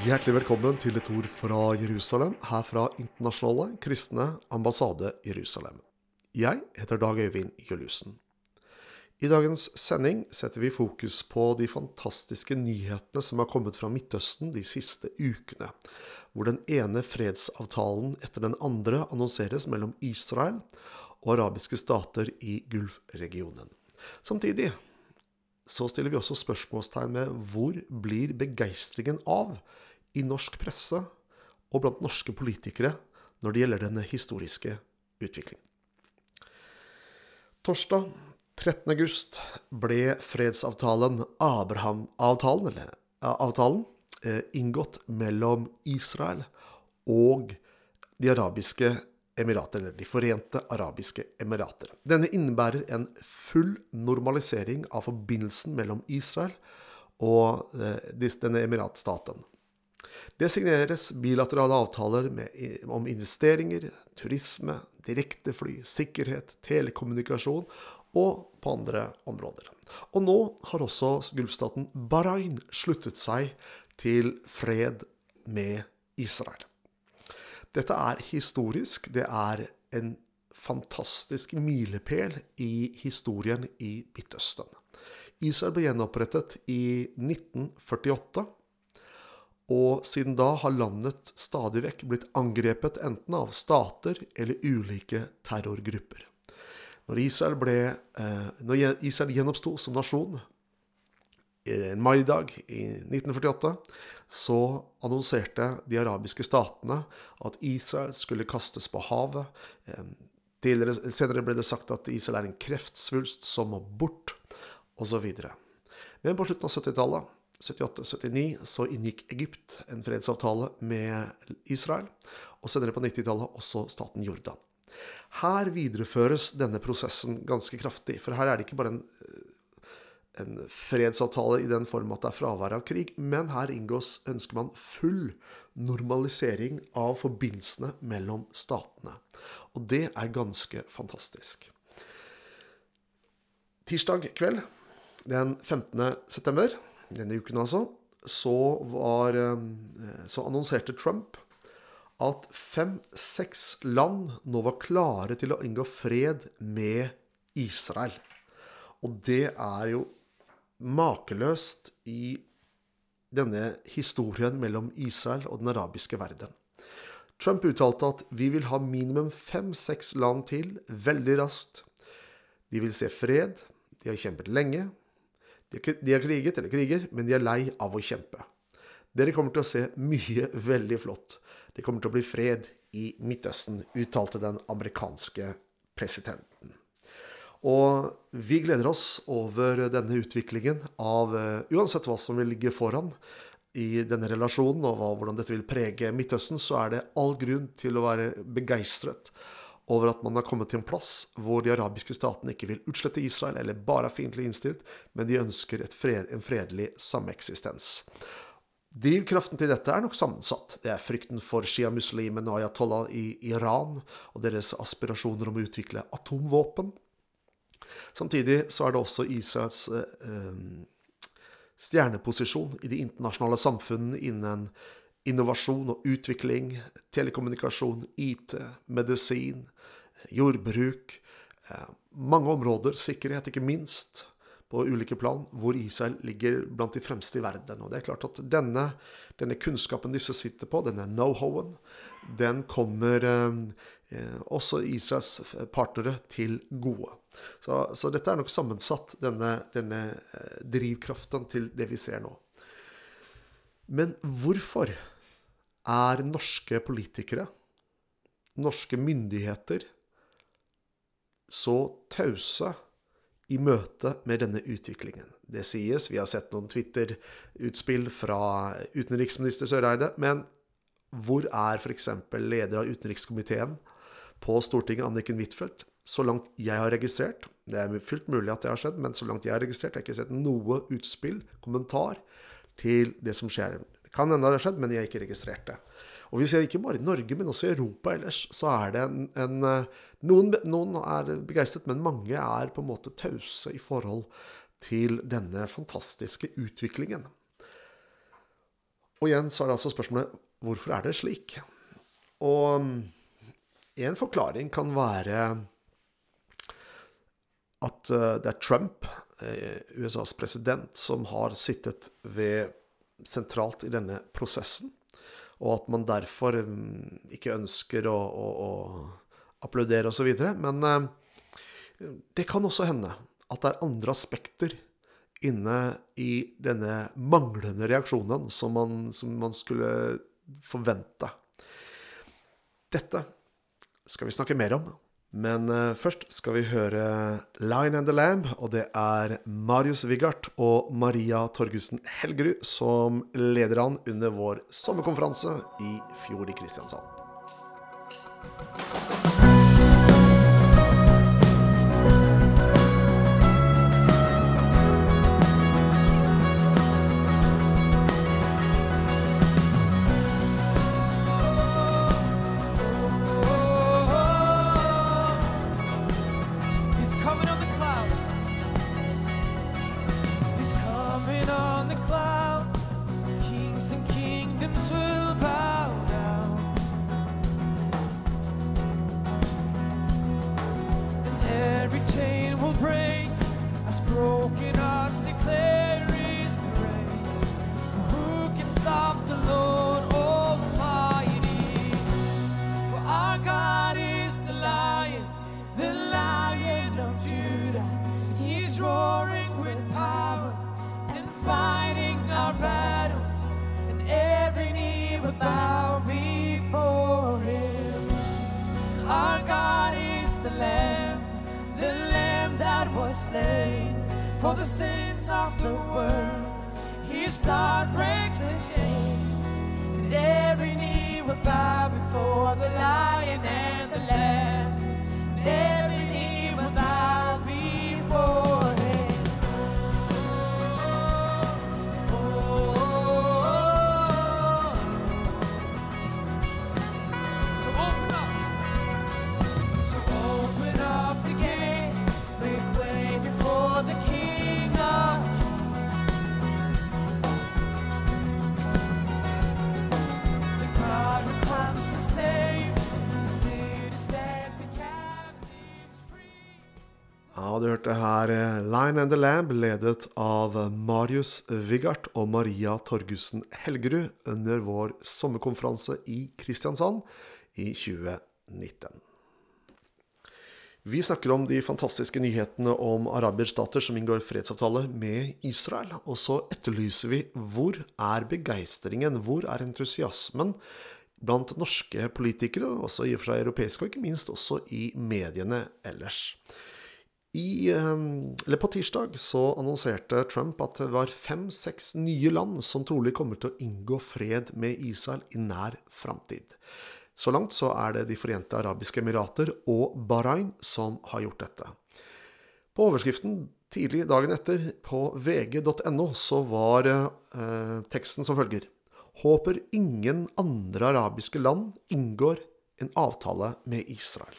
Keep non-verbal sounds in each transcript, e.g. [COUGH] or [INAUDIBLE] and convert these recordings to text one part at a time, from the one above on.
Hjertelig velkommen til et ord fra Jerusalem, her fra Internasjonale kristne ambassade Jerusalem. Jeg heter Dag Øyvind Jølusen. I dagens sending setter vi fokus på de fantastiske nyhetene som har kommet fra Midtøsten de siste ukene, hvor den ene fredsavtalen etter den andre annonseres mellom Israel og arabiske stater i Gulfregionen. Samtidig så stiller vi også spørsmålstegn med hvor blir begeistringen av i norsk presse og blant norske politikere når det gjelder denne historiske utviklingen. Torsdag 13. august ble fredsavtalen Abraham-avtalen, eller avtalen, eh, inngått mellom Israel og de arabiske emirater, eller De forente arabiske emirater. Denne innebærer en full normalisering av forbindelsen mellom Israel og eh, denne emiratstaten. Det signeres bilaterale avtaler med, om investeringer, turisme, direktefly, sikkerhet, telekommunikasjon og på andre områder. Og nå har også gulfstaten Bahrain sluttet seg til fred med Israel. Dette er historisk. Det er en fantastisk milepæl i historien i Midtøsten. Israel ble gjenopprettet i 1948. Og siden da har landet stadig vekk blitt angrepet enten av stater eller ulike terrorgrupper. Når Israel, ble, eh, Israel gjenoppsto som nasjon en maidag i 1948, så annonserte de arabiske statene at Israel skulle kastes på havet. Senere ble det sagt at Israel er en kreftsvulst som må bort, osv. Men på slutten av 70-tallet 78-79 så inngikk Egypt en fredsavtale med Israel, og senere på 90-tallet også staten Jordan. Her videreføres denne prosessen ganske kraftig, for her er det ikke bare en, en fredsavtale i den form at det er fravær av krig, men her inngås, ønsker man full normalisering av forbindelsene mellom statene. Og det er ganske fantastisk. Tirsdag kveld den 15. september denne uken altså, så, var, eh, så annonserte Trump at fem-seks land nå var klare til å inngå fred med Israel. Og det er jo makeløst i denne historien mellom Israel og den arabiske verden. Trump uttalte at vi vil ha minimum fem-seks land til veldig raskt. De vil se fred. De har kjempet lenge. De har kriget, eller kriger, men de er lei av å kjempe. Dere kommer til å se mye [LAUGHS] veldig flott. Det kommer til å bli fred i Midtøsten, uttalte den amerikanske presidenten. Og vi gleder oss over denne utviklingen av uh, Uansett hva som vil ligge foran i denne relasjonen, og hvordan dette vil prege Midtøsten, så er det all grunn til å være begeistret over at man har kommet til en plass hvor de arabiske statene ikke vil utslette Israel eller bare er fiendtlig innstilt, men de ønsker fred, en fredelig sameksistens. Drivkraften til dette er nok sammensatt. Det er frykten for sjiamuslimene og ayatollah i Iran og deres aspirasjoner om å utvikle atomvåpen. Samtidig så er det også Israels eh, stjerneposisjon i de internasjonale samfunnene innen innovasjon og utvikling, telekommunikasjon, IT, medisin, jordbruk, eh, mange områder, sikkerhet ikke minst, på ulike plan, hvor Israel ligger blant de fremste i verden. Og det er klart at denne, denne kunnskapen disse sitter på, denne know-howen, den kommer eh, også Israels partnere til gode. Så, så, dette er nok sammensatt, denne, denne eh, drivkraften til det vi ser nå. Men hvorfor er norske politikere, norske myndigheter, så tause i møte med denne utviklingen. Det sies, vi har sett noen Twitter-utspill fra utenriksminister Søreide, men hvor er f.eks. leder av utenrikskomiteen på Stortinget, Anniken Huitfeldt? Så langt jeg har registrert, det er fullt mulig at det har skjedd, men så langt jeg har registrert, jeg har ikke sett noe utspill, kommentar, til det som skjer. Kan hende det har skjedd, men de har ikke registrert det. Og vi ser ikke bare i Norge, men også i Europa ellers, så er det en, en noen, noen, er begeistret, men mange er på en måte tause i forhold til denne fantastiske utviklingen. Og igjen så er det altså spørsmålet hvorfor er det slik? Og en forklaring kan være at eh, det er Trump, eh, USAs president, som har sittet ved sentralt i denne prosessen. Og at man derfor mm, ikke ønsker å, å, å applaudere osv. Men eh, det kan også hende at det er andre aspekter inne i denne manglende reaksjonen som man, som man skulle forvente. Dette skal vi snakke mer om men uh, først skal vi høre Line and the Lamb, og det er Marius Wigart og Maria Torgussen Helgerud som leder an under vår sommerkonferanse i fjor i Kristiansand. slain for the sins of the world. His blood breaks the chains, and every knee will bow before the lion and the lamb. And hørte her Line and the Lamb, ledet av Marius Wigart og Maria Torgussen Helgerud under vår sommerkonferanse i Kristiansand i 2019. Vi snakker om de fantastiske nyhetene om araberstater som inngår fredsavtale med Israel. Og så etterlyser vi hvor er begeistringen, hvor er entusiasmen blant norske politikere, også i og for seg europeiske, og ikke minst også i mediene ellers. I, eller på tirsdag så annonserte Trump at det var fem-seks nye land som trolig kommer til å inngå fred med Israel i nær framtid. Så langt så er det De forente arabiske emirater og Bahrain som har gjort dette. På overskriften tidlig dagen etter på vg.no så var eh, teksten som følger Håper ingen andre arabiske land inngår en avtale med Israel.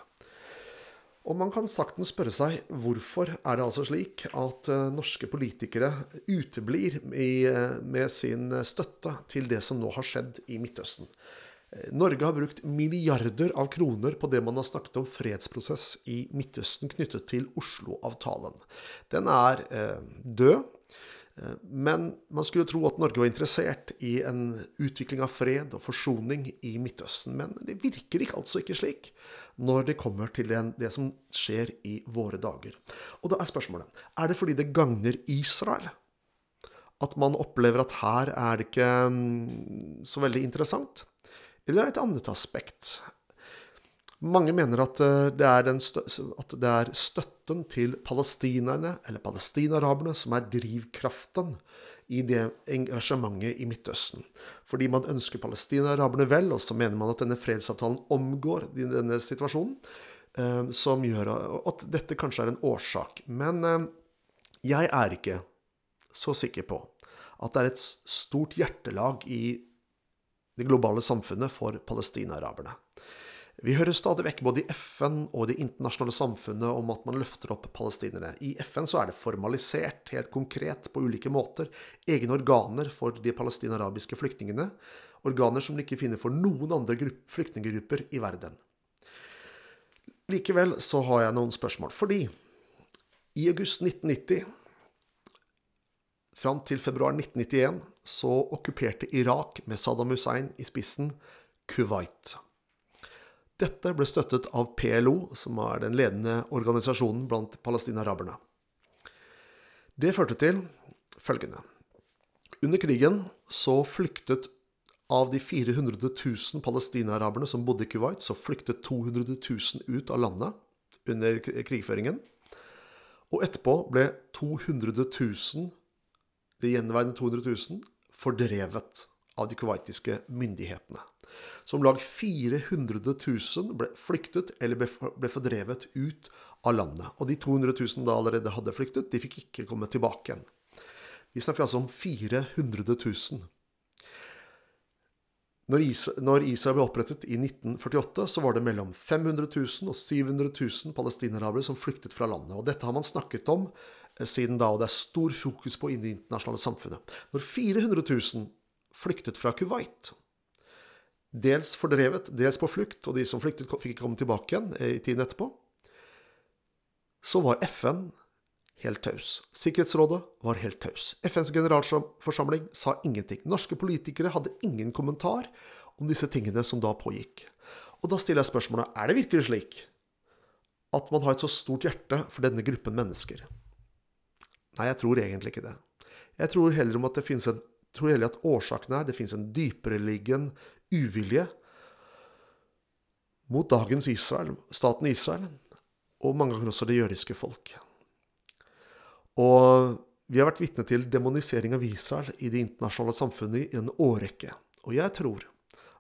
Og man kan saktens spørre seg hvorfor er det altså slik at uh, norske politikere uteblir i, uh, med sin støtte til det som nå har skjedd i Midtøsten. Uh, Norge har brukt milliarder av kroner på det man har snakket om fredsprosess i Midtøsten knyttet til Oslo-avtalen. Den er død. Men man skulle tro at Norge var interessert i en utvikling av fred og forsoning i Midtøsten. Men det virker ikke, altså ikke slik når det kommer til det som skjer i våre dager. Og da er spørsmålet er det fordi det gagner Israel at man opplever at her er det ikke mm, så veldig interessant? Eller er det et annet aspekt? Mange mener at eh, det, at det er støtten til palestinerne, eller palestinaraberne, som er drivkraften i det engasjementet i Midtøsten. Fordi man ønsker palestinaraberne vel, og så mener man at denne fredsavtalen omgår denne situasjonen. Eh, som gjør at dette kanskje er en årsak. Men eh, jeg er ikke så sikker på at det er et stort hjertelag i det globale samfunnet for palestinaraberne. Vi hører stadig vekk både i FN og det internasjonale samfunnet om at man løfter opp palestinere. I FN så er det formalisert, helt konkret, på ulike måter. Egne organer for de palestinarabiske flyktningene. Organer som de ikke finner for noen andre flyktninggrupper i verden. Likevel så har jeg noen spørsmål. Fordi i august 1990 Fram til februar 1991 så okkuperte Irak med Saddam Hussein i spissen Kuwait. Dette ble støttet av PLO, som er den ledende organisasjonen blant palestinaraberne. Det førte til følgende. Under krigen så flyktet av de 400 000 palestinaraberne som bodde i Kuwait, så flyktet 200 000 ut av landet under krigføringen. Og etterpå ble 200 000, de gjenværende 200 000, fordrevet av de kuwaitiske myndighetene. Så om lag 400 000 ble flyktet eller ble fordrevet ut av landet. Og de 200 000 da allerede hadde flyktet, de fikk ikke komme tilbake igjen. Vi snakker altså om 400 000. Når Israel ble opprettet i 1948, så var det mellom 500 000 og 700 000 palestinarabere som flyktet fra landet. Og dette har man snakket om eh, siden da, og det er stor fokus på i det internasjonale samfunnet. Når 400 000 flyktet fra Kuwait, dels fordrevet, dels på flukt, og de som flyktet, fikk ikke komme tilbake igjen eh, i tiden etterpå, så var FN helt taus. Sikkerhetsrådet var helt taus. FNs generalforsamling sa ingenting. Norske politikere hadde ingen kommentar om disse tingene som da pågikk. Og da stiller jeg spørsmålet er det virkelig slik at man har et så stort hjerte for denne gruppen mennesker. Nei, jeg tror egentlig ikke det. Jeg tror heller at det finnes en tror heller at årsaken er det finnes en dypereliggende uvilje mot dagens Israel, staten Israel, og mange ganger også det jødiske folk. Og vi har vært vitne til demonisering av Israel i det internasjonale samfunnet i en årrekke. Og jeg tror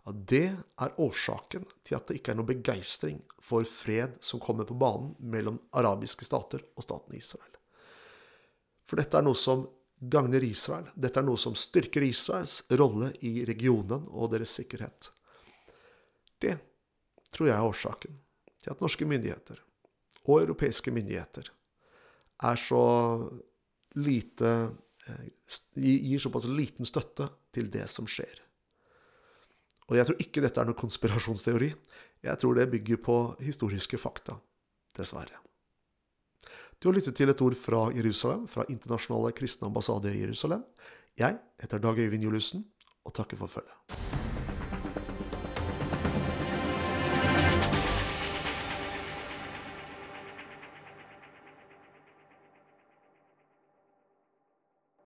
at det er årsaken til at det ikke er noe begeistring for fred som kommer på banen mellom arabiske stater og staten Israel. For dette er noe som gagner Israel. Dette er noe som styrker Israels rolle i regionen og deres sikkerhet. Det tror jeg er årsaken til at norske myndigheter og europeiske myndigheter er så lite eh, Gir såpass liten støtte til det som skjer. Og jeg tror ikke dette er noen konspirasjonsteori. Jeg tror det bygger på historiske fakta. Dessverre. Du har lyttet til et ord fra Jerusalem, fra Internasjonale kristne ambassade i Jerusalem. Jeg heter Dag Øyvind Juliussen, og takker for følget.